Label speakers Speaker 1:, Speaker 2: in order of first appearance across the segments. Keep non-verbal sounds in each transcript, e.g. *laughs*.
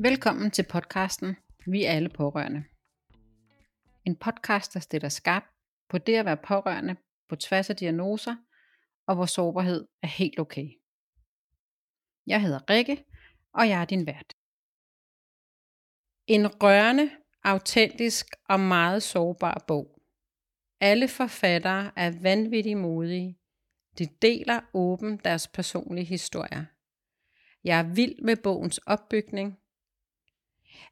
Speaker 1: Velkommen til podcasten Vi er alle pårørende. En podcast, der stiller skarp på det at være pårørende på tværs af diagnoser, og hvor sårbarhed er helt okay. Jeg hedder Rikke, og jeg er din vært. En rørende, autentisk og meget sårbar bog. Alle forfattere er vanvittigt modige. De deler åben deres personlige historier. Jeg er vild med bogens opbygning,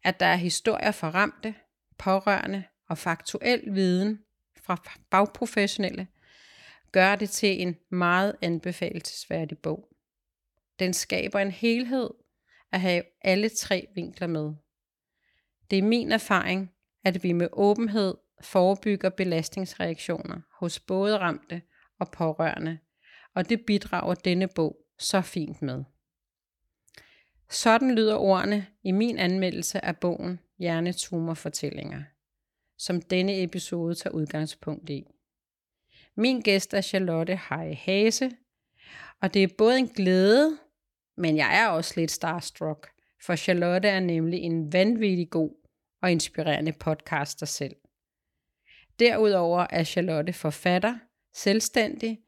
Speaker 1: at der er historier for ramte, pårørende og faktuel viden fra bagprofessionelle, gør det til en meget anbefalesværdig bog. Den skaber en helhed at have alle tre vinkler med. Det er min erfaring, at vi med åbenhed forebygger belastningsreaktioner hos både ramte og pårørende, og det bidrager denne bog så fint med. Sådan lyder ordene i min anmeldelse af bogen Hjernetumorfortællinger, som denne episode tager udgangspunkt i. Min gæst er Charlotte Hej Hase, og det er både en glæde, men jeg er også lidt starstruck, for Charlotte er nemlig en vanvittig god og inspirerende podcaster selv. Derudover er Charlotte forfatter, selvstændig.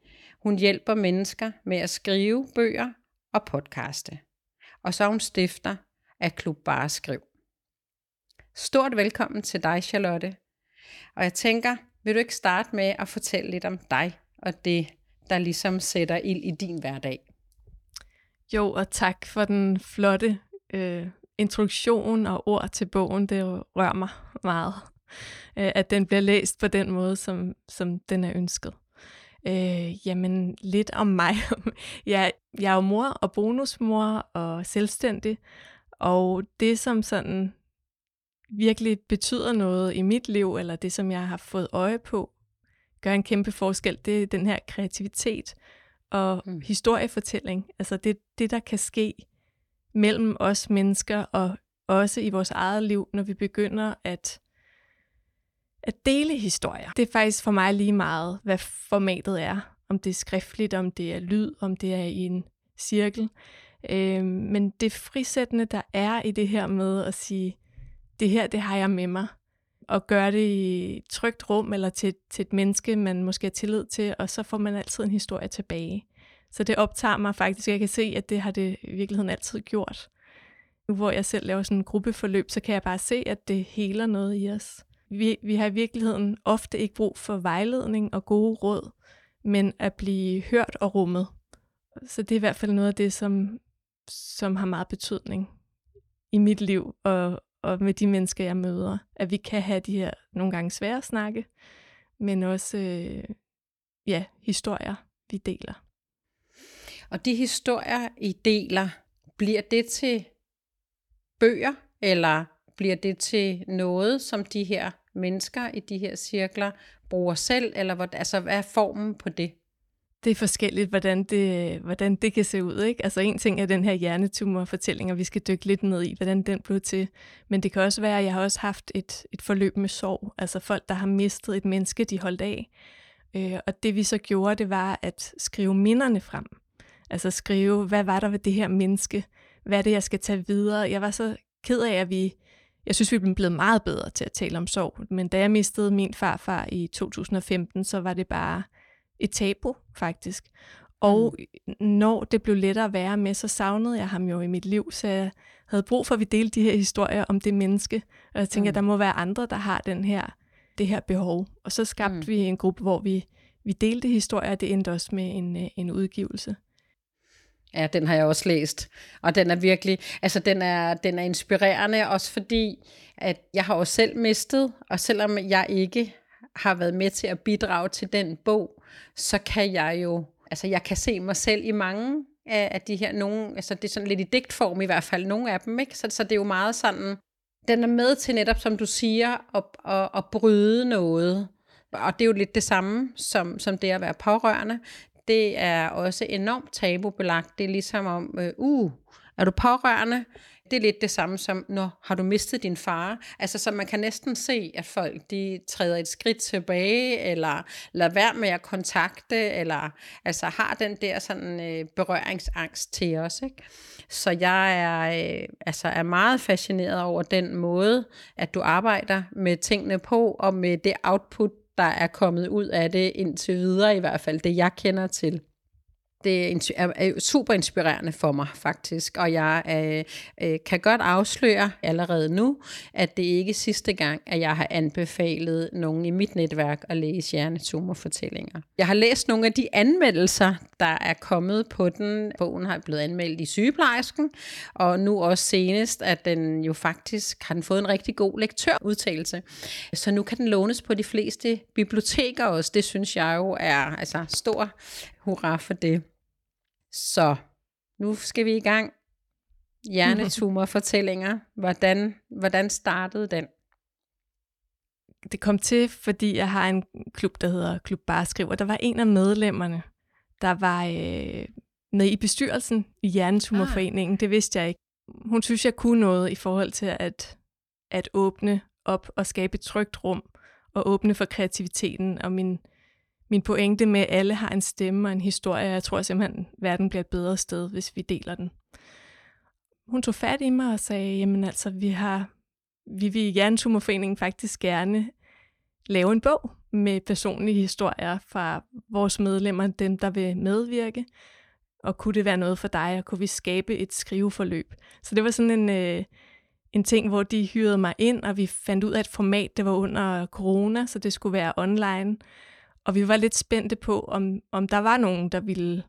Speaker 1: Hun hjælper mennesker med at skrive bøger og podcaste og så er hun stifter af Klub Bare Skriv. Stort velkommen til dig, Charlotte. Og jeg tænker, vil du ikke starte med at fortælle lidt om dig og det, der ligesom sætter ild i din hverdag?
Speaker 2: Jo, og tak for den flotte øh, introduktion og ord til bogen. Det rører mig meget, øh, at den bliver læst på den måde, som, som den er ønsket. Øh, jamen, lidt om mig. *laughs* jeg, jeg er jo mor og bonusmor og selvstændig, og det som sådan virkelig betyder noget i mit liv, eller det som jeg har fået øje på, gør en kæmpe forskel, det er den her kreativitet og mm. historiefortælling. Altså det, det, der kan ske mellem os mennesker og også i vores eget liv, når vi begynder at at dele historier. Det er faktisk for mig lige meget, hvad formatet er. Om det er skriftligt, om det er lyd, om det er i en cirkel. Øh, men det frisættende, der er i det her med at sige, det her, det har jeg med mig. Og gøre det i et trygt rum, eller til, til et menneske, man måske har tillid til, og så får man altid en historie tilbage. Så det optager mig faktisk. Jeg kan se, at det har det i virkeligheden altid gjort. Nu hvor jeg selv laver sådan en gruppeforløb, så kan jeg bare se, at det heler noget i os. Vi, vi har i virkeligheden ofte ikke brug for vejledning og gode råd, men at blive hørt og rummet. Så det er i hvert fald noget af det, som, som har meget betydning i mit liv og, og med de mennesker, jeg møder. At vi kan have de her nogle gange svære snakke, men også øh, ja, historier, vi deler.
Speaker 1: Og de historier, I deler, bliver det til bøger, eller bliver det til noget, som de her mennesker i de her cirkler bruger selv, eller hvad, altså, hvad er formen på det?
Speaker 2: Det er forskelligt, hvordan det, hvordan det kan se ud. Ikke? Altså en ting er den her hjernetumorfortælling, og vi skal dykke lidt ned i, hvordan den blev til. Men det kan også være, at jeg har også haft et, et forløb med sorg. Altså folk, der har mistet et menneske, de holdt af. Øh, og det vi så gjorde, det var at skrive minderne frem. Altså skrive, hvad var der ved det her menneske? Hvad er det, jeg skal tage videre? Jeg var så ked af, at vi jeg synes, vi er blevet meget bedre til at tale om sorg. Men da jeg mistede min farfar i 2015, så var det bare et tabu, faktisk. Og mm. når det blev lettere at være med, så savnede jeg ham jo i mit liv, så jeg havde brug for, at vi delte de her historier om det menneske. Og jeg tænkte, mm. at der må være andre, der har den her, det her behov. Og så skabte mm. vi en gruppe, hvor vi, vi delte historier, og det endte også med en, øh, en udgivelse.
Speaker 1: Ja, den har jeg også læst, og den er virkelig, altså den er, den er inspirerende, også fordi, at jeg har også selv mistet, og selvom jeg ikke har været med til at bidrage til den bog, så kan jeg jo, altså jeg kan se mig selv i mange af, af de her, nogle, altså det er sådan lidt i digtform i hvert fald, nogle af dem, ikke? Så, så det er jo meget sådan, den er med til netop, som du siger, at, at, at bryde noget, og det er jo lidt det samme som, som det at være pårørende det er også enormt tabubelagt. Det er ligesom om, øh, uh, er du pårørende? Det er lidt det samme som, når har du mistet din far? Altså, så man kan næsten se, at folk de træder et skridt tilbage, eller lader være med at kontakte, eller altså har den der sådan øh, berøringsangst til os. Ikke? Så jeg er, øh, altså er meget fascineret over den måde, at du arbejder med tingene på, og med det output, der er kommet ud af det indtil videre, i hvert fald det jeg kender til det er super inspirerende for mig faktisk, og jeg øh, øh, kan godt afsløre allerede nu, at det ikke er sidste gang, at jeg har anbefalet nogen i mit netværk at læse hjernetumorfortællinger. Jeg har læst nogle af de anmeldelser, der er kommet på den. Bogen har blevet anmeldt i sygeplejersken, og nu også senest, at den jo faktisk har den fået en rigtig god lektørudtalelse. Så nu kan den lånes på de fleste biblioteker også. Det synes jeg jo er altså stor hurra for det. Så nu skal vi i gang. Hjernetumorfortællinger. *laughs* Hvordan, hvordan startede den?
Speaker 2: Det kom til, fordi jeg har en klub, der hedder Klub Barskriv, og der var en af medlemmerne, der var øh, med i bestyrelsen i Hjernetumorforeningen. Ah. Det vidste jeg ikke. Hun synes, jeg kunne noget i forhold til at, at åbne op og skabe et trygt rum, og åbne for kreativiteten. Og min, min pointe med, at alle har en stemme og en historie, jeg tror simpelthen, at verden bliver et bedre sted, hvis vi deler den. Hun tog fat i mig og sagde, jamen altså, vi har, vi vil i Hjernetumorforeningen faktisk gerne lave en bog med personlige historier fra vores medlemmer, dem der vil medvirke, og kunne det være noget for dig, og kunne vi skabe et skriveforløb. Så det var sådan en, øh, en ting, hvor de hyrede mig ind, og vi fandt ud af et format, det var under corona, så det skulle være online. Og vi var lidt spændte på, om, om der var nogen, der ville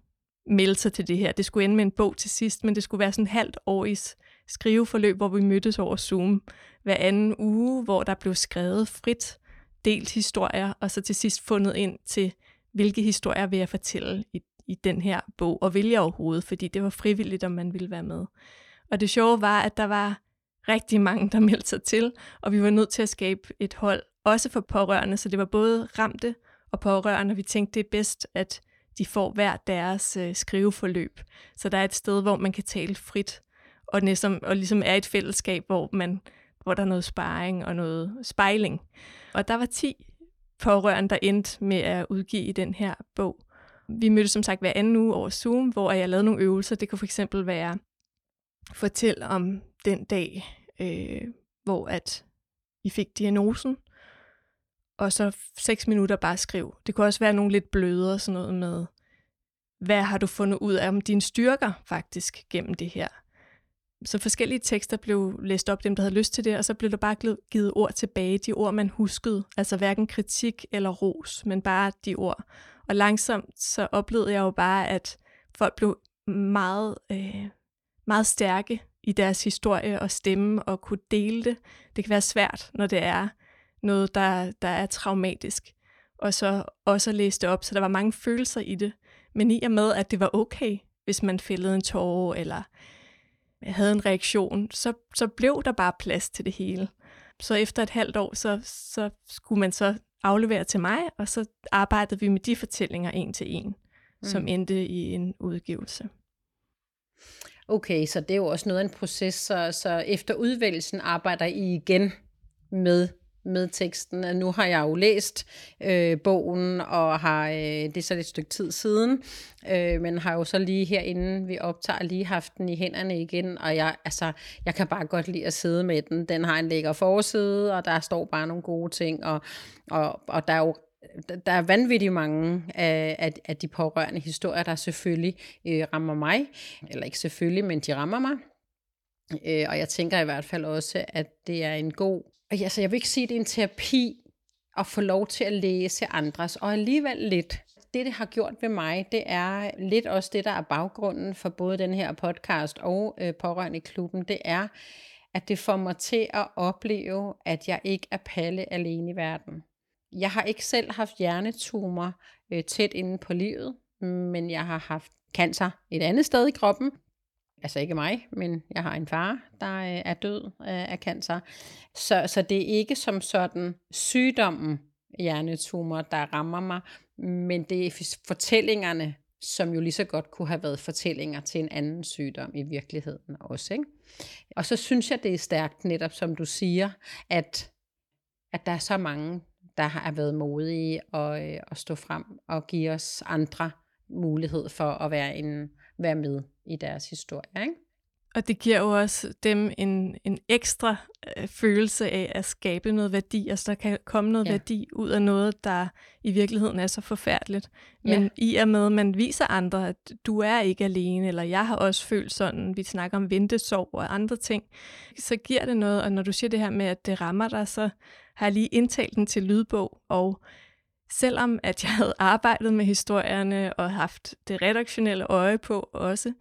Speaker 2: melde sig til det her. Det skulle ende med en bog til sidst, men det skulle være sådan et halvt års skriveforløb, hvor vi mødtes over Zoom hver anden uge, hvor der blev skrevet frit, delt historier, og så til sidst fundet ind til, hvilke historier vil jeg fortælle i, i den her bog, og vil jeg overhovedet, fordi det var frivilligt, om man ville være med. Og det sjove var, at der var rigtig mange, der meldte sig til, og vi var nødt til at skabe et hold, også for pårørende, så det var både ramte og pårørende. Vi tænkte, det er bedst, at de får hver deres øh, skriveforløb. Så der er et sted, hvor man kan tale frit, og, ligesom, og ligesom er et fællesskab, hvor, man, hvor der er noget sparring og noget spejling. Og der var 10 pårørende, der endte med at udgive i den her bog. Vi mødtes som sagt hver anden uge over Zoom, hvor jeg lavede nogle øvelser. Det kunne for eksempel være fortæl om den dag, øh, hvor at I fik diagnosen, og så seks minutter bare skriv. Det kunne også være nogle lidt blødere, sådan noget med, hvad har du fundet ud af om dine styrker faktisk gennem det her? Så forskellige tekster blev læst op, dem der havde lyst til det, og så blev der bare givet ord tilbage, de ord man huskede, altså hverken kritik eller ros, men bare de ord. Og langsomt så oplevede jeg jo bare, at folk blev meget, øh, meget stærke i deres historie og stemme og kunne dele det. Det kan være svært, når det er noget, der, der er traumatisk. Og så også at læse det op, så der var mange følelser i det. Men i og med, at det var okay, hvis man fældede en tårer, eller havde en reaktion, så, så blev der bare plads til det hele. Så efter et halvt år, så, så skulle man så aflevere til mig, og så arbejdede vi med de fortællinger en til en, mm. som endte i en udgivelse.
Speaker 1: Okay, så det er jo også noget af en proces, så, så efter udvælgelsen arbejder I igen med med teksten. At nu har jeg jo læst øh, bogen, og har øh, det er så et stykke tid siden, øh, men har jo så lige herinde, vi optager, lige haft den i hænderne igen, og jeg, altså, jeg kan bare godt lide at sidde med den. Den har en lækker forside, og der står bare nogle gode ting, og, og, og der er jo der er vanvittigt mange af, af, af de pårørende historier, der selvfølgelig øh, rammer mig. Eller ikke selvfølgelig, men de rammer mig. Øh, og jeg tænker i hvert fald også, at det er en god altså jeg vil ikke sige, at det er en terapi at få lov til at læse andres, og alligevel lidt. Det, det har gjort ved mig, det er lidt også det, der er baggrunden for både den her podcast og øh, Pårørende i klubben, det er, at det får mig til at opleve, at jeg ikke er palle alene i verden. Jeg har ikke selv haft hjernetumor øh, tæt inde på livet, men jeg har haft cancer et andet sted i kroppen altså ikke mig, men jeg har en far, der øh, er død af cancer. Så, så det er ikke som sådan sygdommen hjernetumor, der rammer mig, men det er fortællingerne som jo lige så godt kunne have været fortællinger til en anden sygdom i virkeligheden også. Ikke? Og så synes jeg, det er stærkt netop, som du siger, at, at der er så mange, der har været modige og, øh, at stå frem og give os andre mulighed for at være, en, være med i deres historie. Ikke?
Speaker 2: Og det giver jo også dem en, en ekstra øh, følelse af at skabe noget værdi. Altså der kan komme noget ja. værdi ud af noget, der i virkeligheden er så forfærdeligt. Men ja. i og med, at man viser andre, at du er ikke alene, eller jeg har også følt sådan, vi snakker om ventesorg og andre ting, så giver det noget. Og når du siger det her med, at det rammer dig, så har jeg lige indtalt den til lydbog, og selvom at jeg havde arbejdet med historierne og haft det redaktionelle øje på også,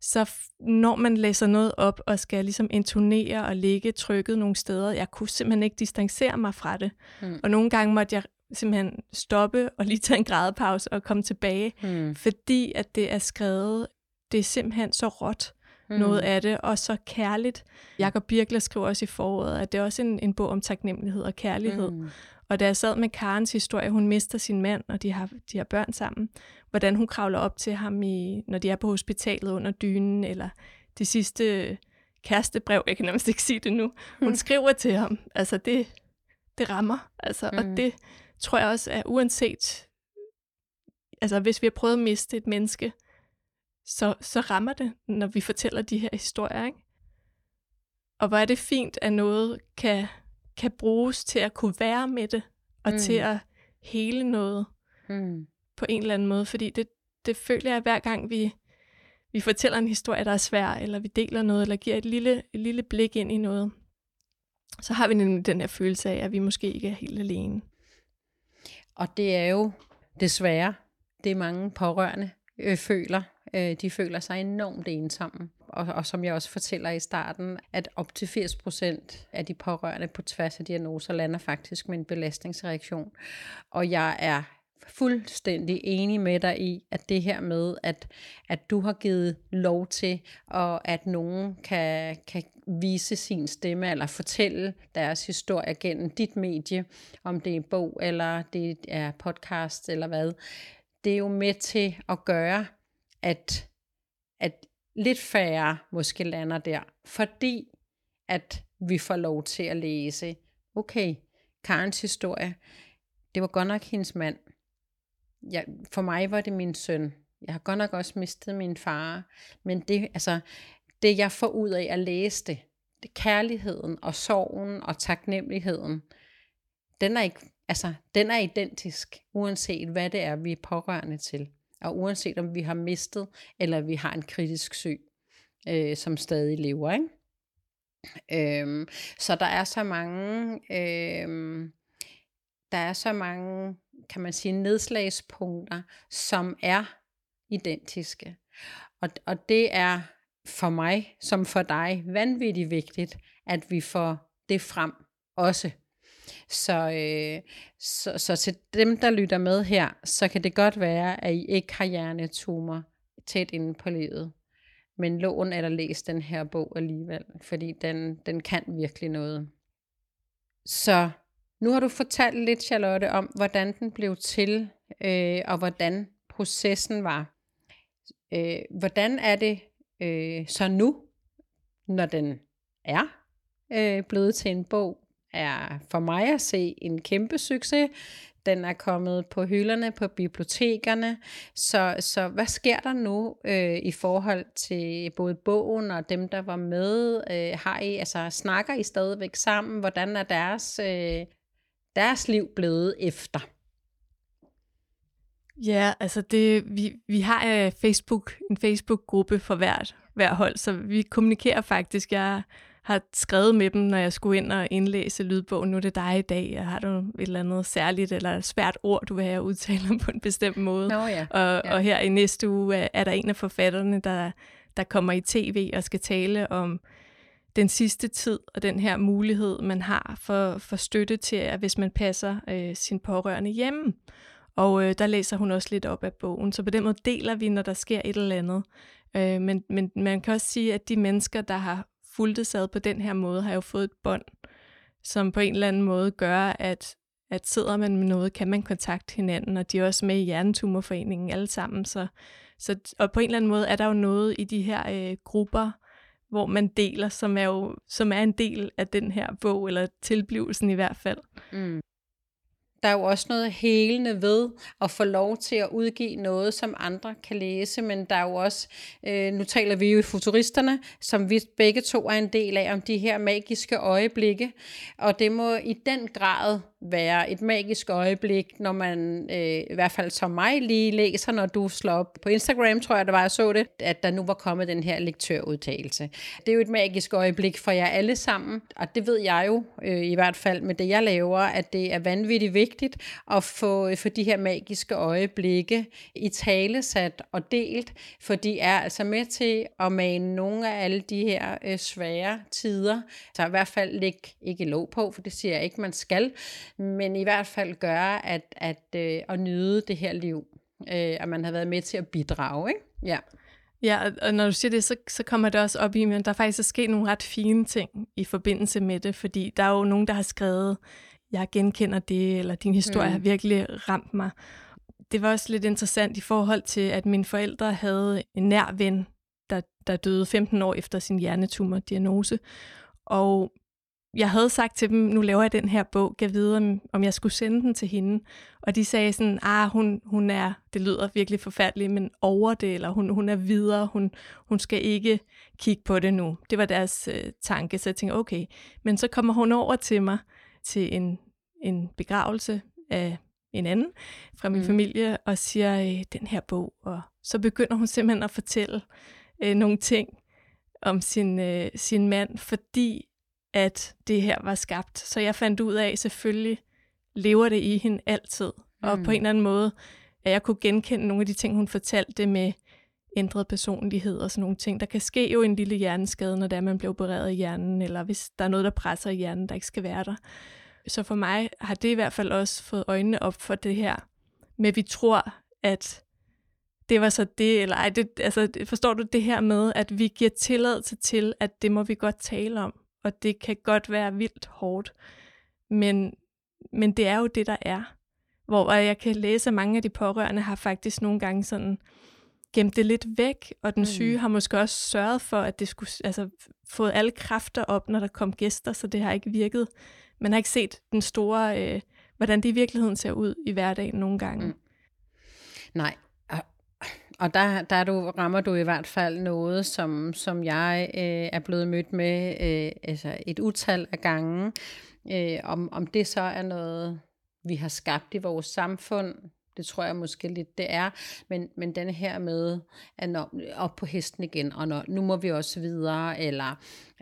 Speaker 2: så når man læser noget op og skal ligesom intonere og lægge trykket nogle steder, jeg kunne simpelthen ikke distancere mig fra det. Mm. Og nogle gange måtte jeg simpelthen stoppe og lige tage en grædepause og komme tilbage, mm. fordi at det er skrevet, det er simpelthen så råt mm. noget af det, og så kærligt. Jakob Birkler skriver også i foråret, at det er også en, en bog om taknemmelighed og kærlighed. Mm. Og da jeg sad med Karens historie, hun mister sin mand, og de har, de har børn sammen, hvordan hun kravler op til ham, i, når de er på hospitalet under dynen, eller det sidste kærestebrev, jeg kan nærmest ikke sige det nu, hun mm. skriver til ham. Altså det, det rammer, altså, mm. og det tror jeg også er uanset, altså hvis vi har prøvet at miste et menneske, så, så rammer det, når vi fortæller de her historier, ikke? Og hvor er det fint, at noget kan kan bruges til at kunne være med det, og mm. til at hele noget mm. på en eller anden måde. Fordi det, det føler jeg hver gang, vi, vi fortæller en historie, der er svær, eller vi deler noget, eller giver et lille, et lille blik ind i noget, så har vi nemlig den her følelse af, at vi måske ikke er helt alene.
Speaker 1: Og det er jo desværre det mange pårørende øh, føler. Øh, de føler sig enormt ensomme og, og som jeg også fortæller i starten, at op til 80% af de pårørende på tværs af diagnoser lander faktisk med en belastningsreaktion. Og jeg er fuldstændig enig med dig i, at det her med, at, at du har givet lov til, og at nogen kan, kan vise sin stemme, eller fortælle deres historie gennem dit medie, om det er en bog, eller det er podcast, eller hvad, det er jo med til at gøre, at, at lidt færre måske lander der, fordi at vi får lov til at læse, okay, Karens historie, det var godt nok hendes mand. Ja, for mig var det min søn. Jeg har godt nok også mistet min far. Men det, altså, det jeg får ud af at læse det, det kærligheden og sorgen og taknemmeligheden, den er, ikke, altså, den er identisk, uanset hvad det er, vi er pårørende til og uanset om vi har mistet, eller vi har en kritisk syg, øh, som stadig lever. Ikke? Øhm, så der er så mange, øhm, der er så mange, kan man sige, nedslagspunkter, som er identiske. Og, og det er for mig, som for dig, vanvittigt vigtigt, at vi får det frem også. Så, øh, så, så til dem, der lytter med her, så kan det godt være, at I ikke har hjernetumor tæt inde på livet. Men lån eller læs den her bog alligevel, fordi den, den kan virkelig noget. Så nu har du fortalt lidt, Charlotte, om hvordan den blev til, øh, og hvordan processen var. Øh, hvordan er det øh, så nu, når den er øh, blevet til en bog? Er for mig at se en kæmpe succes. Den er kommet på hylderne på bibliotekerne. Så, så hvad sker der nu øh, i forhold til både bogen og dem, der var med? Øh, har I, altså, snakker I stadigvæk sammen? Hvordan er deres, øh, deres liv blevet efter?
Speaker 2: Ja, altså det, vi, vi har uh, Facebook, en Facebook-gruppe for hvert, hver hold, så vi kommunikerer faktisk. Jeg har skrevet med dem, når jeg skulle ind og indlæse lydbogen. Nu er det dig i dag, og har du et eller andet særligt eller svært ord, du vil have udtale *laughs* på en bestemt måde.
Speaker 1: Nå, ja.
Speaker 2: Og,
Speaker 1: ja.
Speaker 2: og her i næste uge er, er der en af forfatterne, der, der kommer i tv og skal tale om den sidste tid og den her mulighed, man har for, for støtte til, at hvis man passer øh, sin pårørende hjemme. Og øh, der læser hun også lidt op af bogen, så på den måde deler vi, når der sker et eller andet. Øh, men, men man kan også sige, at de mennesker, der har fulgte sad på den her måde, har jo fået et bånd, som på en eller anden måde gør, at, at sidder man med noget, kan man kontakte hinanden, og de er også med i Hjernetumorforeningen alle sammen. Så, så, og på en eller anden måde er der jo noget i de her øh, grupper, hvor man deler, som er jo som er en del af den her bog, eller tilblivelsen i hvert fald. Mm
Speaker 1: der er jo også noget helende ved at få lov til at udgive noget, som andre kan læse, men der er jo også, øh, nu taler vi jo i futuristerne, som vi begge to er en del af, om de her magiske øjeblikke, og det må i den grad være et magisk øjeblik, når man, øh, i hvert fald som mig, lige læser, når du slår op på Instagram, tror jeg det var, jeg så det, at der nu var kommet den her lektørudtalelse. Det er jo et magisk øjeblik for jer alle sammen, og det ved jeg jo, øh, i hvert fald med det, jeg laver, at det er vanvittigt vigtigt at få øh, for de her magiske øjeblikke i tale sat og delt, for de er altså med til at mane nogle af alle de her øh, svære tider, så i hvert fald læg ikke låg på, for det siger jeg ikke, man skal, men i hvert fald gøre, at, at, øh, at nyde det her liv, øh, at man har været med til at bidrage. Ikke? Ja.
Speaker 2: Ja, og når du siger det, så, så kommer det også op i, at der faktisk er sket nogle ret fine ting i forbindelse med det, fordi der er jo nogen, der har skrevet, jeg genkender det, eller din historie mm. har virkelig ramt mig. Det var også lidt interessant i forhold til, at mine forældre havde en nær ven, der, der døde 15 år efter sin hjernetumor-diagnose. Og jeg havde sagt til dem, nu laver jeg den her bog, gav videre, om jeg skulle sende den til hende. Og de sagde sådan, ah, hun, hun er, det lyder virkelig forfærdeligt, men over det, eller hun, hun er videre, hun, hun skal ikke kigge på det nu. Det var deres øh, tanke, så jeg tænkte, okay. Men så kommer hun over til mig til en, en begravelse af en anden fra min mm. familie, og siger, øh, den her bog. Og så begynder hun simpelthen at fortælle øh, nogle ting om sin, øh, sin mand, fordi at det her var skabt. Så jeg fandt ud af, at selvfølgelig lever det i hende altid. Mm. Og på en eller anden måde, at jeg kunne genkende nogle af de ting, hun fortalte med ændret personlighed og sådan nogle ting. Der kan ske jo en lille hjerneskade, når det er, man bliver opereret i hjernen, eller hvis der er noget, der presser i hjernen, der ikke skal være der. Så for mig har det i hvert fald også fået øjnene op for det her, med vi tror, at det var så det, eller ej, det, altså, forstår du det her med, at vi giver tilladelse til, at det må vi godt tale om og det kan godt være vildt hårdt, men, men det er jo det, der er. Hvor jeg kan læse, at mange af de pårørende har faktisk nogle gange sådan gemt det lidt væk, og den mm. syge har måske også sørget for, at det skulle, altså, fået alle kræfter op, når der kom gæster, så det har ikke virket. Man har ikke set den store, øh, hvordan det i virkeligheden ser ud i hverdagen nogle gange. Mm.
Speaker 1: Nej, og der, der du, rammer du i hvert fald noget, som, som jeg øh, er blevet mødt med øh, altså et utal af gange. Øh, om, om det så er noget, vi har skabt i vores samfund, det tror jeg måske lidt, det er. Men, men den her med, at når, op på hesten igen, og når, nu må vi også videre, eller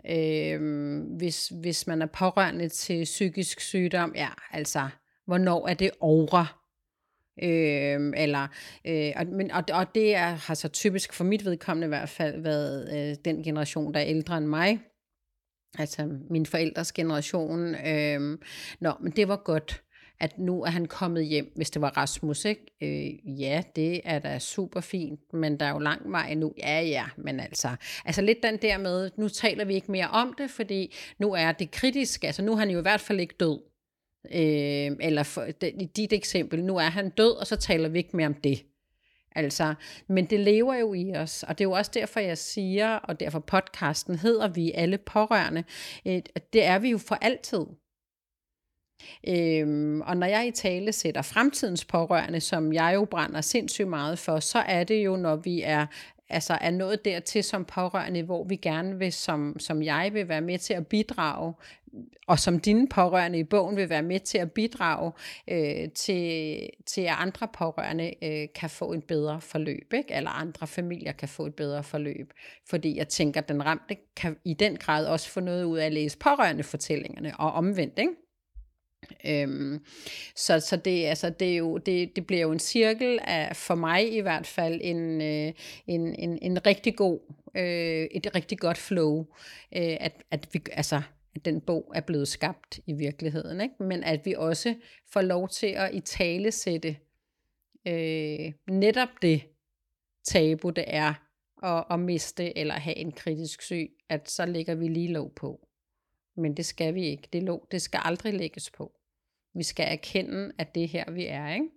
Speaker 1: øh, hvis, hvis man er pårørende til psykisk sygdom, ja, altså, hvornår er det over? Øh, eller, øh, og, men, og, og det er, har så typisk for mit vedkommende i hvert fald været øh, den generation, der er ældre end mig. Altså min forældres generation. Øh, nå, men det var godt at nu er han kommet hjem, hvis det var Rasmus, ikke? Øh, ja, det er da super fint, men der er jo lang vej nu. Ja, ja, men altså, altså lidt den der med, nu taler vi ikke mere om det, fordi nu er det kritisk, altså nu er han jo i hvert fald ikke død. Øh, eller for, i dit eksempel, nu er han død, og så taler vi ikke mere om det. Altså, men det lever jo i os, og det er jo også derfor, jeg siger, og derfor podcasten hedder Vi alle pårørende, øh, det er vi jo for altid. Øhm, og når jeg i tale sætter fremtidens pårørende, som jeg jo brænder sindssygt meget for, så er det jo, når vi er altså er nået dertil som pårørende, hvor vi gerne vil, som, som jeg vil være med til at bidrage, og som dine pårørende i bogen vil være med til at bidrage øh, til, til, at andre pårørende øh, kan få et bedre forløb, ikke? eller andre familier kan få et bedre forløb. Fordi jeg tænker, at den ramte kan i den grad også få noget ud af at læse pårørende fortællingerne, og omvendt, ikke? Øhm, så så det, altså, det, er jo, det, det bliver jo en cirkel af, for mig i hvert fald, en, øh, en, en, en rigtig god, øh, et rigtig godt flow, øh, at, at, vi, altså, at den bog er blevet skabt i virkeligheden, ikke? men at vi også får lov til at i tale sætte øh, netop det tabu, det er at, at miste eller have en kritisk syg, at så ligger vi lige lov på. Men det skal vi ikke. Det, lå, det skal aldrig lægges på. Vi skal erkende, at det er her, vi er. Ikke?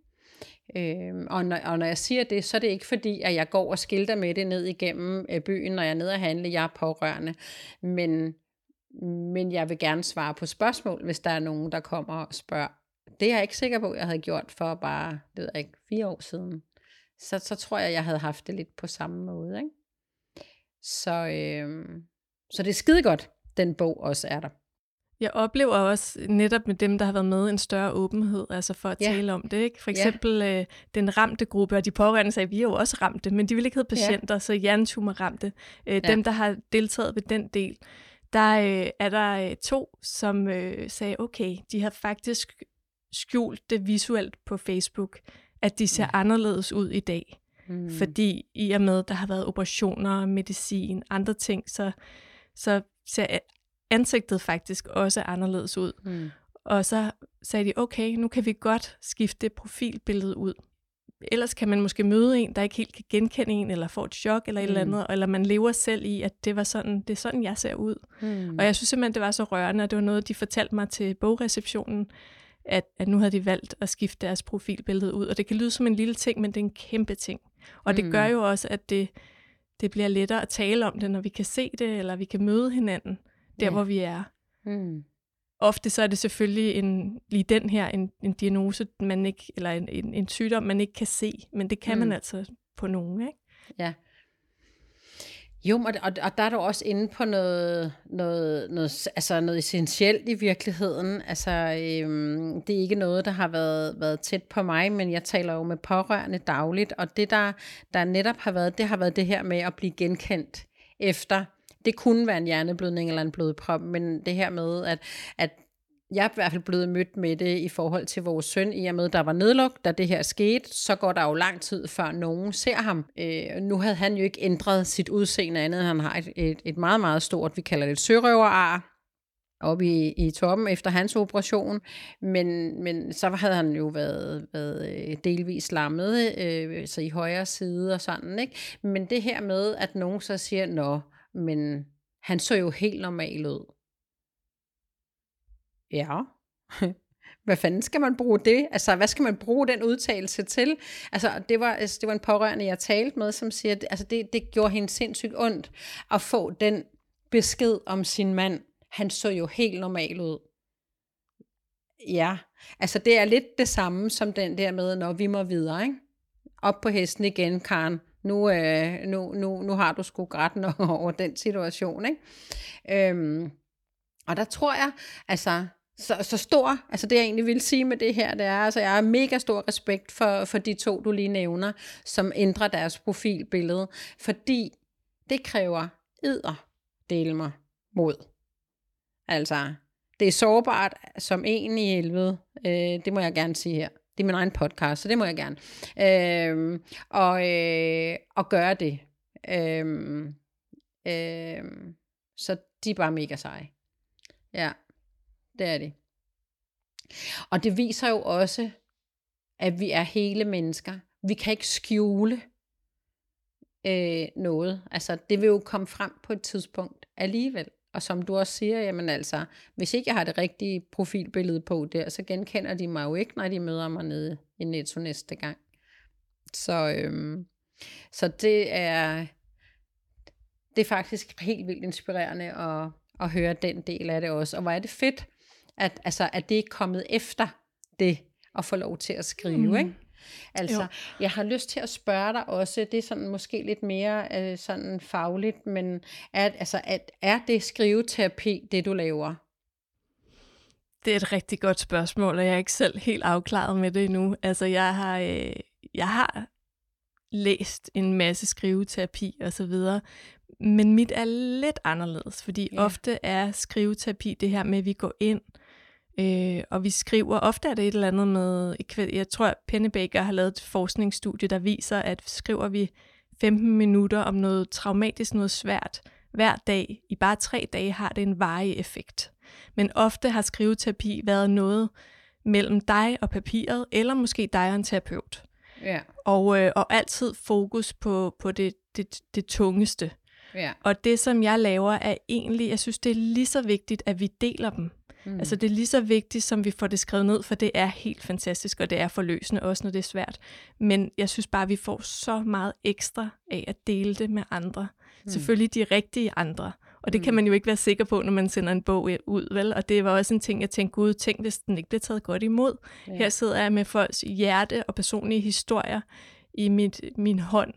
Speaker 1: Øhm, og, når, og når jeg siger det, så er det ikke fordi, at jeg går og skilter med det ned igennem øh, byen, når jeg er nede og handle. Jeg er pårørende. Men, men jeg vil gerne svare på spørgsmål, hvis der er nogen, der kommer og spørger. Det er jeg ikke sikker på, at jeg havde gjort for bare, det ved jeg ikke, fire år siden. Så, så tror jeg, jeg havde haft det lidt på samme måde. Ikke? Så, øhm, så det er skide godt, den bog også er der.
Speaker 2: Jeg oplever også netop med dem, der har været med, en større åbenhed, altså for at ja. tale om det. Ikke? For eksempel ja. øh, den ramte gruppe, og de pårørende sagde, at vi er jo også ramte, men de vil ikke hedde patienter, ja. så hjernetumor ramte. Øh, ja. Dem, der har deltaget ved den del, der øh, er der øh, to, som øh, sagde, okay, de har faktisk skjult det visuelt på Facebook, at de ser ja. anderledes ud i dag. Mm. Fordi i og med, der har været operationer, medicin, andre ting, så, så ser ansigtet faktisk også anderledes ud. Mm. Og så sagde de, okay, nu kan vi godt skifte det profilbillede ud. Ellers kan man måske møde en, der ikke helt kan genkende en, eller få et chok, eller et eller mm. andet, eller man lever selv i, at det var sådan, det er sådan, jeg ser ud. Mm. Og jeg synes simpelthen, det var så rørende, og det var noget, de fortalte mig til bogreceptionen, at, at nu havde de valgt at skifte deres profilbillede ud. Og det kan lyde som en lille ting, men det er en kæmpe ting. Og mm. det gør jo også, at det, det bliver lettere at tale om det, når vi kan se det, eller vi kan møde hinanden der, ja. hvor vi er. Mm. Ofte så er det selvfølgelig en, lige den her, en, en diagnose, man ikke, eller en, en, en sygdom, man ikke kan se, men det kan mm. man altså på nogen, ikke?
Speaker 1: Ja. Jo, og, og, og der er du også inde på noget, noget, noget, altså noget essentielt i virkeligheden. Altså, øhm, det er ikke noget, der har været, været tæt på mig, men jeg taler jo med pårørende dagligt, og det, der, der netop har været, det har været det her med at blive genkendt efter det kunne være en hjerneblødning eller en blodprop, men det her med, at, at jeg er i hvert fald blevet mødt med det i forhold til vores søn, i og med, der var nedlukket, da det her skete, så går der jo lang tid, før nogen ser ham. Øh, nu havde han jo ikke ændret sit udseende andet, han har et, et, et meget, meget stort, vi kalder det et sørøverar, oppe i, i toppen efter hans operation, men, men så havde han jo været, været øh, delvis lammet, øh, så i højre side og sådan, ikke? Men det her med, at nogen så siger, nå, men han så jo helt normal ud. Ja. *laughs* hvad fanden skal man bruge det? Altså, hvad skal man bruge den udtalelse til? Altså, det var, altså, det var en pårørende, jeg talte med, som siger, at altså, det, det gjorde hende sindssygt ondt at få den besked om sin mand. Han så jo helt normal ud. Ja, altså det er lidt det samme som den der med, når vi må videre, ikke? Op på hesten igen, Karen nu, øh, nu, nu, nu har du sgu grædt *laughs* over den situation. Ikke? Øhm, og der tror jeg, altså, så, så stor, altså det jeg egentlig vil sige med det her, det er, altså jeg har mega stor respekt for, for de to, du lige nævner, som ændrer deres profilbillede, fordi det kræver edder dele mig mod. Altså, det er sårbart som en i helvede, øh, det må jeg gerne sige her. Det er min egen podcast, så det må jeg gerne. Øh, og, øh, og gøre det. Øh, øh, så de er bare mega seje. Ja, det er det. Og det viser jo også, at vi er hele mennesker. Vi kan ikke skjule øh, noget. Altså, det vil jo komme frem på et tidspunkt alligevel. Og som du også siger, jamen altså, hvis ikke jeg har det rigtige profilbillede på der, så genkender de mig jo ikke, når de møder mig nede i Netto næste gang. Så, øhm, så det er det er faktisk helt vildt inspirerende at, at høre den del af det også. Og hvor er det fedt, at, altså, at det er kommet efter det at få lov til at skrive, mm. ikke? Altså, jo. jeg har lyst til at spørge dig også, det er sådan måske lidt mere øh, sådan fagligt, men er, altså, at, er det skriveterapi, det du laver?
Speaker 2: Det er et rigtig godt spørgsmål, og jeg er ikke selv helt afklaret med det endnu. Altså, jeg har, øh, jeg har læst en masse skriveterapi og så videre, men mit er lidt anderledes, fordi ja. ofte er skriveterapi det her med, at vi går ind, Øh, og vi skriver, ofte er det et eller andet med, jeg tror, Pennebaker har lavet et forskningsstudie, der viser, at skriver vi 15 minutter om noget traumatisk, noget svært, hver dag, i bare tre dage, har det en varig effekt. Men ofte har skriveterapi været noget mellem dig og papiret, eller måske dig og en terapeut.
Speaker 1: Ja.
Speaker 2: Og, øh, og altid fokus på, på det, det, det tungeste.
Speaker 1: Ja.
Speaker 2: Og det, som jeg laver, er egentlig, jeg synes, det er lige så vigtigt, at vi deler dem. Mm. Altså det er lige så vigtigt, som vi får det skrevet ned, for det er helt fantastisk, og det er forløsende også, når det er svært. Men jeg synes bare, at vi får så meget ekstra af at dele det med andre. Mm. Selvfølgelig de rigtige andre. Og det mm. kan man jo ikke være sikker på, når man sender en bog ud, vel? Og det var også en ting, jeg tænkte, gud, tænk, hvis den ikke blev taget godt imod. Ja. Her sidder jeg med folks hjerte og personlige historier i mit, min hånd.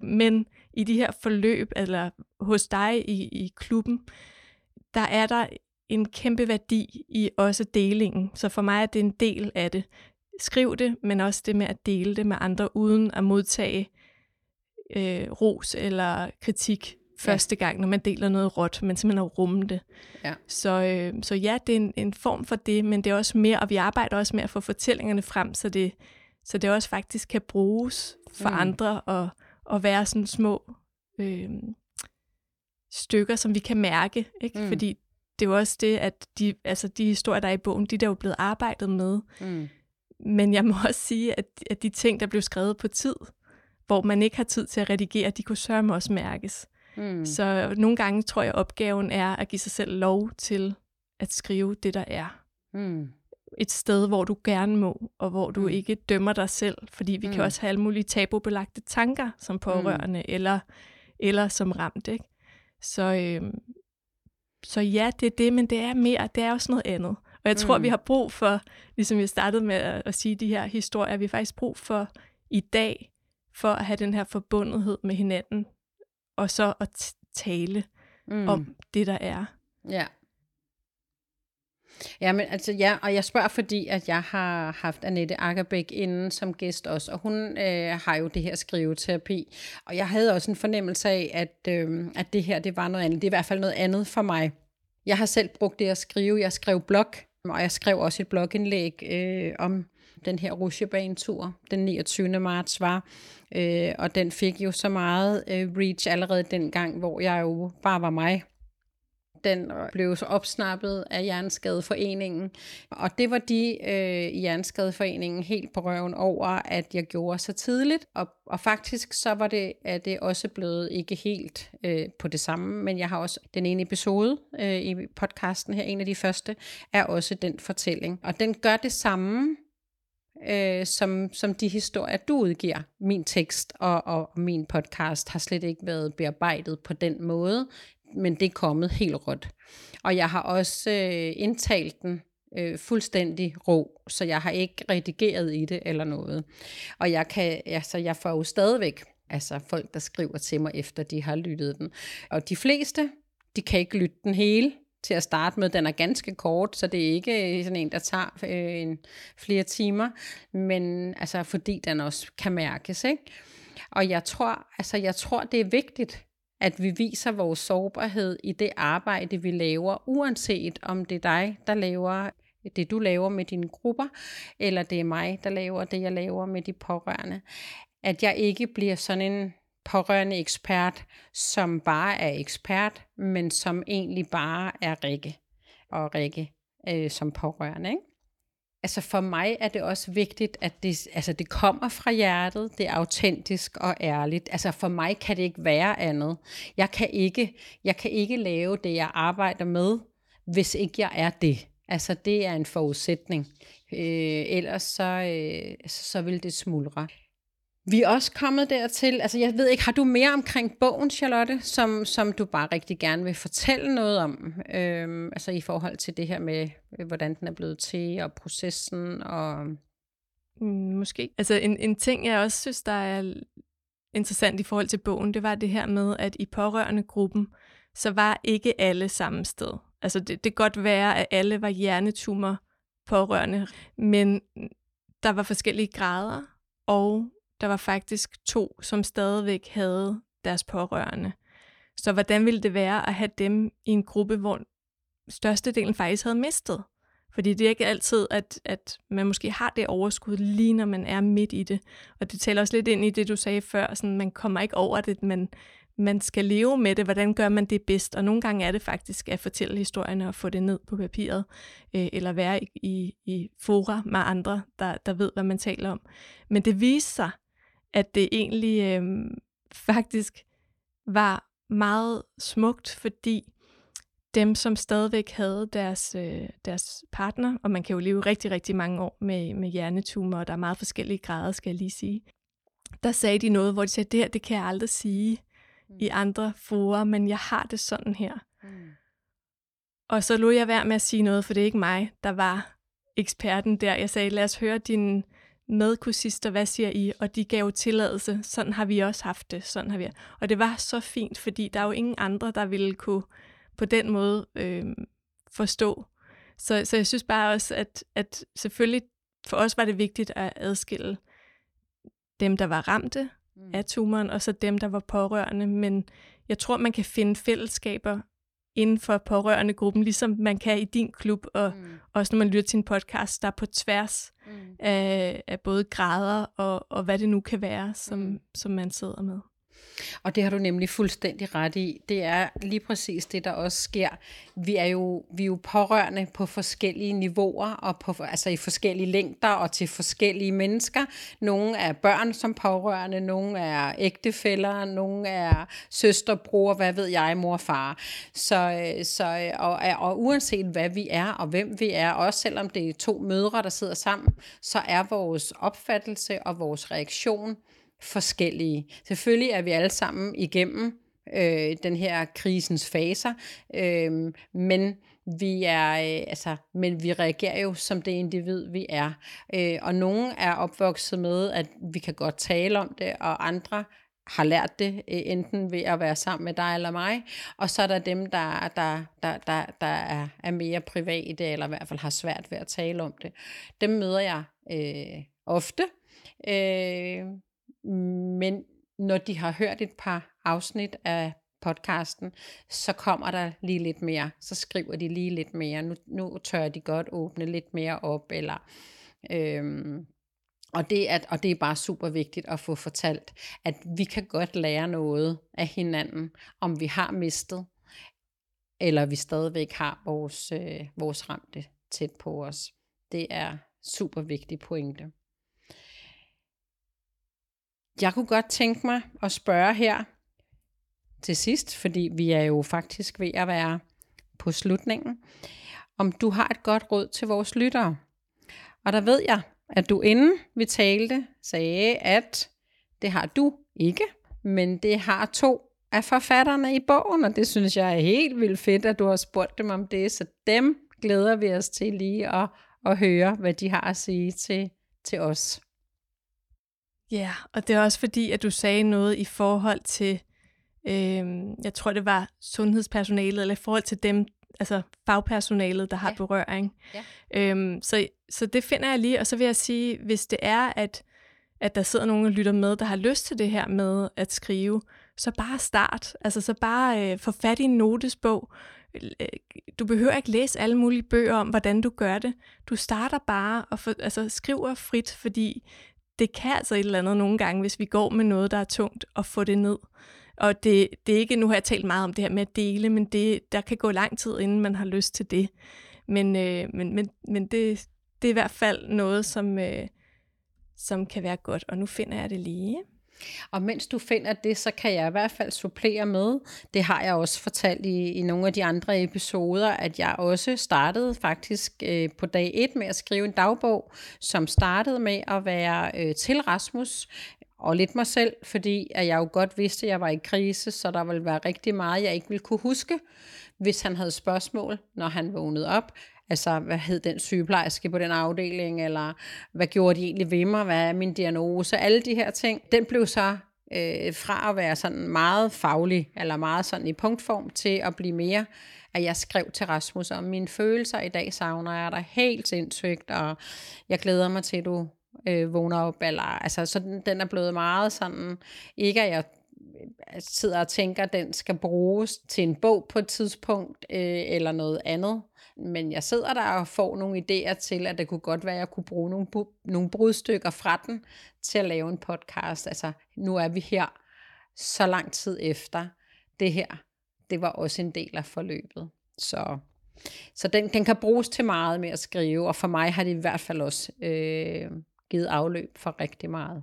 Speaker 2: Men i de her forløb, eller hos dig i, i klubben, der er der en kæmpe værdi i også delingen. Så for mig er det en del af det. Skriv det, men også det med at dele det med andre, uden at modtage øh, ros eller kritik første gang, når man deler noget råt, men simpelthen at rumme det. Ja. Så, øh, så ja, det er en, en form for det, men det er også mere, og vi arbejder også med at få fortællingerne frem, så det, så det også faktisk kan bruges for mm. andre og, og være sådan små øh, stykker, som vi kan mærke. Ikke? Mm. Fordi det er jo også det, at de, altså de historier, der er i bogen, de der er jo blevet arbejdet med. Mm. Men jeg må også sige, at, at de ting, der blev skrevet på tid, hvor man ikke har tid til at redigere, de kunne sørge også mærkes. Mm. Så nogle gange tror jeg, opgaven er at give sig selv lov til at skrive det, der er. Mm. Et sted, hvor du gerne må, og hvor du mm. ikke dømmer dig selv. Fordi vi mm. kan også have alle mulige tabubelagte tanker som pårørende, mm. eller, eller som ramt. Ikke? Så, øh, så ja, det er det, men det er mere, det er også noget andet. Og jeg tror, mm. vi har brug for, ligesom jeg startede med at, at sige de her historier, vi har faktisk brug for i dag, for at have den her forbundethed med hinanden, og så at tale mm. om det, der er.
Speaker 1: Ja. Ja, men altså, ja, og jeg spørger, fordi at jeg har haft Annette Akkerbæk inden som gæst også, og hun øh, har jo det her skriveterapi, og jeg havde også en fornemmelse af, at, øh, at det her, det var noget andet. Det er i hvert fald noget andet for mig. Jeg har selv brugt det at skrive. Jeg skrev blog, og jeg skrev også et blogindlæg øh, om den her rusjebanetur, den 29. marts var. Øh, og den fik jo så meget øh, reach allerede dengang, hvor jeg jo bare var mig den blev så opsnappet af Hjerneskadeforeningen. Og det var de øh, i Hjerneskadeforeningen helt på røven over, at jeg gjorde så tidligt. Og, og faktisk så var det, at det også blevet ikke helt øh, på det samme, men jeg har også den ene episode øh, i podcasten her, en af de første, er også den fortælling. Og den gør det samme, øh, som, som de historier, du udgiver. Min tekst og, og min podcast har slet ikke været bearbejdet på den måde men det er kommet helt råt. Og jeg har også øh, indtalt den øh, fuldstændig rå, så jeg har ikke redigeret i det eller noget. Og jeg kan, altså jeg får jo stadigvæk altså folk, der skriver til mig, efter de har lyttet den. Og de fleste, de kan ikke lytte den hele til at starte med. Den er ganske kort, så det er ikke øh, sådan en, der tager øh, en, flere timer, men altså fordi den også kan mærkes. Ikke? Og jeg tror, altså, jeg tror, det er vigtigt, at vi viser vores sårbarhed i det arbejde, vi laver, uanset om det er dig, der laver det, du laver med dine grupper, eller det er mig, der laver det, jeg laver med de pårørende. At jeg ikke bliver sådan en pårørende ekspert, som bare er ekspert, men som egentlig bare er Rikke og Rikke øh, som pårørende. Ikke? Altså for mig er det også vigtigt, at det, altså det kommer fra hjertet, det er autentisk og ærligt. Altså for mig kan det ikke være andet. Jeg kan ikke, jeg kan ikke lave det, jeg arbejder med, hvis ikke jeg er det. Altså det er en forudsætning. Øh, ellers så, øh, så vil det smuldre. Vi er også kommet dertil, altså jeg ved ikke, har du mere omkring bogen, Charlotte, som, som du bare rigtig gerne vil fortælle noget om, øhm, altså i forhold til det her med, øh, hvordan den er blevet til, og processen, og...
Speaker 2: Mm, måske. Altså en, en ting, jeg også synes, der er interessant i forhold til bogen, det var det her med, at i pårørende gruppen, så var ikke alle samme sted. Altså det, det kan godt være, at alle var hjernetumor pårørende, men der var forskellige grader, og der var faktisk to, som stadigvæk havde deres pårørende. Så hvordan ville det være at have dem i en gruppe, hvor størstedelen faktisk havde mistet? Fordi det er ikke altid, at, at man måske har det overskud lige når man er midt i det. Og det taler også lidt ind i det, du sagde før, sådan, man kommer ikke over det, men man skal leve med det. Hvordan gør man det bedst? Og nogle gange er det faktisk at fortælle historierne og få det ned på papiret, øh, eller være i, i, i fora med andre, der, der ved, hvad man taler om. Men det viser sig, at det egentlig øh, faktisk var meget smukt, fordi dem, som stadigvæk havde deres, øh, deres partner, og man kan jo leve rigtig, rigtig mange år med, med hjernetumor, og der er meget forskellige grader, skal jeg lige sige. Der sagde de noget, hvor de sagde, det her, det kan jeg aldrig sige mm. i andre forer, men jeg har det sådan her. Mm. Og så lod jeg være med at sige noget, for det er ikke mig, der var eksperten der. Jeg sagde, lad os høre dine medkursister, hvad siger I? Og de gav tilladelse. Sådan har vi også haft det. Sådan har vi. Og det var så fint, fordi der er jo ingen andre, der ville kunne på den måde øh, forstå. Så, så jeg synes bare også, at, at selvfølgelig for os var det vigtigt at adskille dem, der var ramte mm. af tumoren, og så dem, der var pårørende. Men jeg tror, man kan finde fællesskaber inden for pårørende gruppen, ligesom man kan i din klub, og mm. også når man lytter til en podcast, der er på tværs mm. af, af både grader og, og hvad det nu kan være, som, mm. som man sidder med.
Speaker 1: Og det har du nemlig fuldstændig ret i. Det er lige præcis det, der også sker. Vi er jo, vi er jo pårørende på forskellige niveauer, og på, altså i forskellige længder og til forskellige mennesker. Nogle er børn som pårørende, nogle er ægtefæller, nogle er søster, bror, hvad ved jeg, mor og far. Så, øh, så, øh, og, øh, og uanset hvad vi er og hvem vi er, også selvom det er to mødre, der sidder sammen, så er vores opfattelse og vores reaktion forskellige. Selvfølgelig er vi alle sammen igennem øh, den her krisens faser, øh, men vi er, øh, altså, men vi reagerer jo som det individ, vi er. Øh, og nogle er opvokset med, at vi kan godt tale om det, og andre har lært det, øh, enten ved at være sammen med dig eller mig, og så er der dem, der, der, der, der, der er, er mere private, eller i hvert fald har svært ved at tale om det. Dem møder jeg øh, ofte, øh, men når de har hørt et par afsnit af podcasten, så kommer der lige lidt mere. Så skriver de lige lidt mere. Nu, nu tør de godt åbne lidt mere op. Eller, øhm, og, det er, og det er bare super vigtigt at få fortalt, at vi kan godt lære noget af hinanden, om vi har mistet, eller vi stadigvæk har vores, øh, vores ramte tæt på os. Det er super vigtig pointe. Jeg kunne godt tænke mig at spørge her til sidst, fordi vi er jo faktisk ved at være på slutningen, om du har et godt råd til vores lyttere. Og der ved jeg, at du inden vi talte sagde, at det har du ikke, men det har to af forfatterne i bogen, og det synes jeg er helt vildt fedt, at du har spurgt dem om det, så dem glæder vi os til lige at, at høre, hvad de har at sige til, til os.
Speaker 2: Ja, og det er også fordi, at du sagde noget i forhold til, øh, jeg tror det var sundhedspersonalet, eller i forhold til dem, altså fagpersonalet, der har ja. berøring. Ja. Øhm, så, så det finder jeg lige, og så vil jeg sige, hvis det er, at, at der sidder nogen og lytter med, der har lyst til det her med at skrive, så bare start. Altså så bare øh, få fat i en notesbog. Øh, du behøver ikke læse alle mulige bøger om, hvordan du gør det. Du starter bare og for, altså, skriver frit, fordi det kan altså et eller andet nogle gange, hvis vi går med noget, der er tungt, og få det ned. Og det, det er ikke, nu har jeg talt meget om det her med at dele, men det, der kan gå lang tid, inden man har lyst til det. Men, øh, men, men, men det, det er i hvert fald noget, som, øh, som kan være godt. Og nu finder jeg det lige.
Speaker 1: Og mens du finder det, så kan jeg i hvert fald supplere med, det har jeg også fortalt i, i nogle af de andre episoder, at jeg også startede faktisk øh, på dag 1 med at skrive en dagbog, som startede med at være øh, til Rasmus, og lidt mig selv, fordi at jeg jo godt vidste, at jeg var i krise, så der ville være rigtig meget, jeg ikke ville kunne huske, hvis han havde spørgsmål, når han vågnede op. Altså, hvad hed den sygeplejerske på den afdeling, eller hvad gjorde de egentlig ved mig, hvad er min diagnose, alle de her ting. Den blev så øh, fra at være sådan meget faglig, eller meget sådan i punktform, til at blive mere, at jeg skrev til Rasmus om mine følelser. I dag savner jeg dig helt sindssygt, og jeg glæder mig til, at du øh, vågner op. Eller, altså, så den, den er blevet meget sådan, ikke at jeg Øh, sidder og tænker, at den skal bruges til en bog på et tidspunkt, øh, eller noget andet. Men jeg sidder der og får nogle idéer til, at det kunne godt være, at jeg kunne bruge nogle, nogle brudstykker fra den til at lave en podcast. Altså, nu er vi her så lang tid efter. Det her, det var også en del af forløbet. Så, så den, den kan bruges til meget med at skrive, og for mig har det i hvert fald også øh, givet afløb for rigtig meget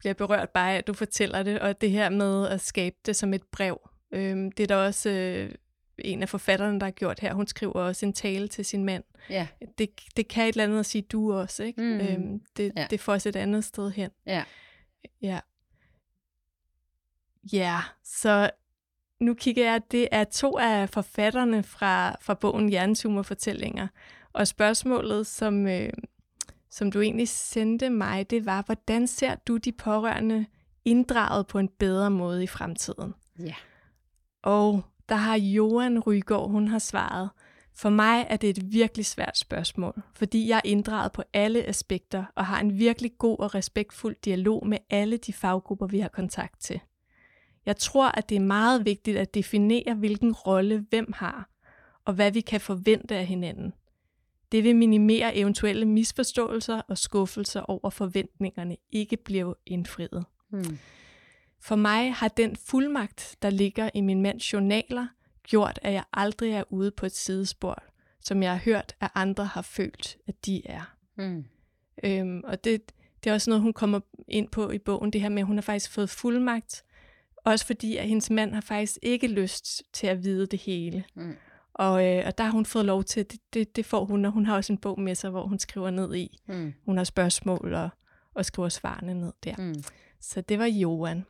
Speaker 2: bliver berørt bare af, at du fortæller det, og det her med at skabe det som et brev. Øhm, det er der også øh, en af forfatterne, der har gjort her. Hun skriver også en tale til sin mand.
Speaker 1: Ja.
Speaker 2: Det, det kan et eller andet at sige du også, ikke?
Speaker 1: Mm.
Speaker 2: Øhm, det,
Speaker 1: Ja.
Speaker 2: det får os et andet sted hen.
Speaker 1: Ja.
Speaker 2: Ja. Ja, så nu kigger jeg, det er to af forfatterne fra, fra bogen Hjernetumor-fortællinger. Og spørgsmålet, som, øh, som du egentlig sendte mig, det var, hvordan ser du de pårørende inddraget på en bedre måde i fremtiden?
Speaker 1: Ja.
Speaker 2: Og der har Johan Rygaard, hun har svaret, for mig er det et virkelig svært spørgsmål, fordi jeg er inddraget på alle aspekter og har en virkelig god og respektfuld dialog med alle de faggrupper, vi har kontakt til. Jeg tror, at det er meget vigtigt at definere, hvilken rolle hvem har, og hvad vi kan forvente af hinanden. Det vil minimere eventuelle misforståelser og skuffelser over forventningerne ikke bliver indfriet.
Speaker 1: Mm.
Speaker 2: For mig har den fuldmagt, der ligger i min mands journaler, gjort, at jeg aldrig er ude på et sidespor, som jeg har hørt, at andre har følt, at de er.
Speaker 1: Mm.
Speaker 2: Øhm, og det, det er også noget, hun kommer ind på i bogen, det her med, at hun har faktisk fået fuldmagt, også fordi, at hendes mand har faktisk ikke lyst til at vide det hele.
Speaker 1: Mm.
Speaker 2: Og, øh, og der har hun fået lov til, det, det, det får hun, og hun har også en bog med sig, hvor hun skriver ned i.
Speaker 1: Mm.
Speaker 2: Hun har spørgsmål og, og skriver svarene ned der.
Speaker 1: Mm.
Speaker 2: Så det var Johan.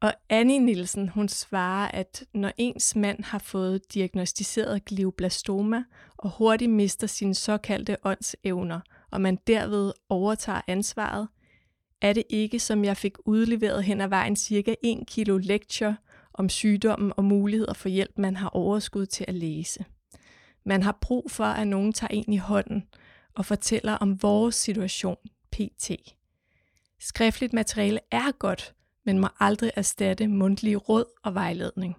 Speaker 2: Og Annie Nielsen, hun svarer, at når ens mand har fået diagnostiseret glioblastoma og hurtigt mister sine såkaldte åndsevner, og man derved overtager ansvaret, er det ikke, som jeg fik udleveret hen ad vejen, cirka 1 kilo lektier om sygdommen og muligheder for hjælp, man har overskud til at læse. Man har brug for, at nogen tager en i hånden og fortæller om vores situation, pt. Skriftligt materiale er godt, men må aldrig erstatte mundtlige råd og vejledning.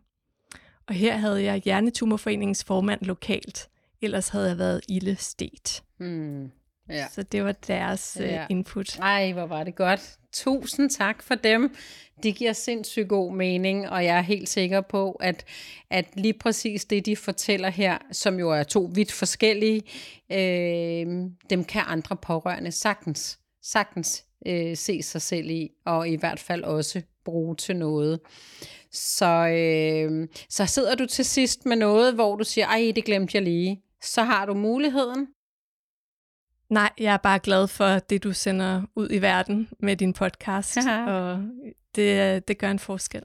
Speaker 2: Og her havde jeg Hjernetumorforeningens formand lokalt, ellers havde jeg været ilde stet.
Speaker 1: Mm. Ja.
Speaker 2: Så det var deres
Speaker 1: Ja.
Speaker 2: ja. input.
Speaker 1: Ej, hvor var det godt. Tusind tak for dem. Det giver sindssygt god mening, og jeg er helt sikker på, at, at lige præcis det, de fortæller her, som jo er to vidt forskellige, øh, dem kan andre pårørende sagtens, sagtens øh, se sig selv i, og i hvert fald også bruge til noget. Så, øh, så sidder du til sidst med noget, hvor du siger, ej, det glemte jeg lige. Så har du muligheden.
Speaker 2: Nej, jeg er bare glad for det, du sender ud i verden med din podcast, *laughs* og det, det gør en forskel.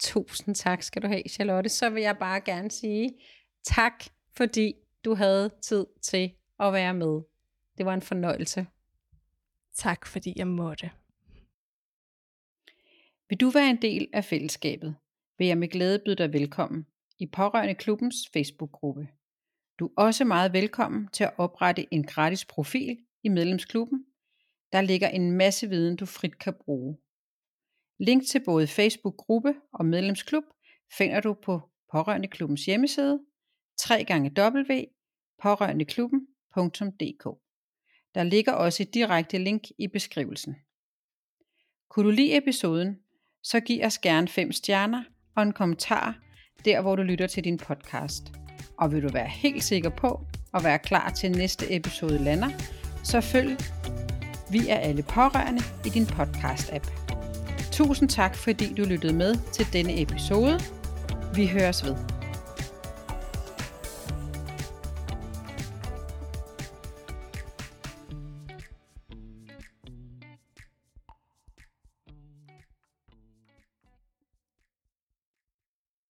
Speaker 1: Tusind tak skal du have, Charlotte. Så vil jeg bare gerne sige tak, fordi du havde tid til at være med. Det var en fornøjelse.
Speaker 2: Tak, fordi jeg måtte.
Speaker 1: Vil du være en del af fællesskabet, vil jeg med glæde byde dig velkommen i Pårørende Klubbens Facebook-gruppe. Du er også meget velkommen til at oprette en gratis profil i medlemsklubben. Der ligger en masse viden, du frit kan bruge. Link til både Facebook-gruppe og medlemsklub finder du på Pårørendeklubbens hjemmeside www.pårørendeklubben.dk. Der ligger også et direkte link i beskrivelsen. Kunne du lide episoden, så giv os gerne 5 stjerner og en kommentar, der hvor du lytter til din podcast. Og vil du være helt sikker på at være klar til næste episode lander, så følg Vi er alle pårørende i din podcast-app. Tusind tak, fordi du lyttede med til denne episode. Vi høres ved.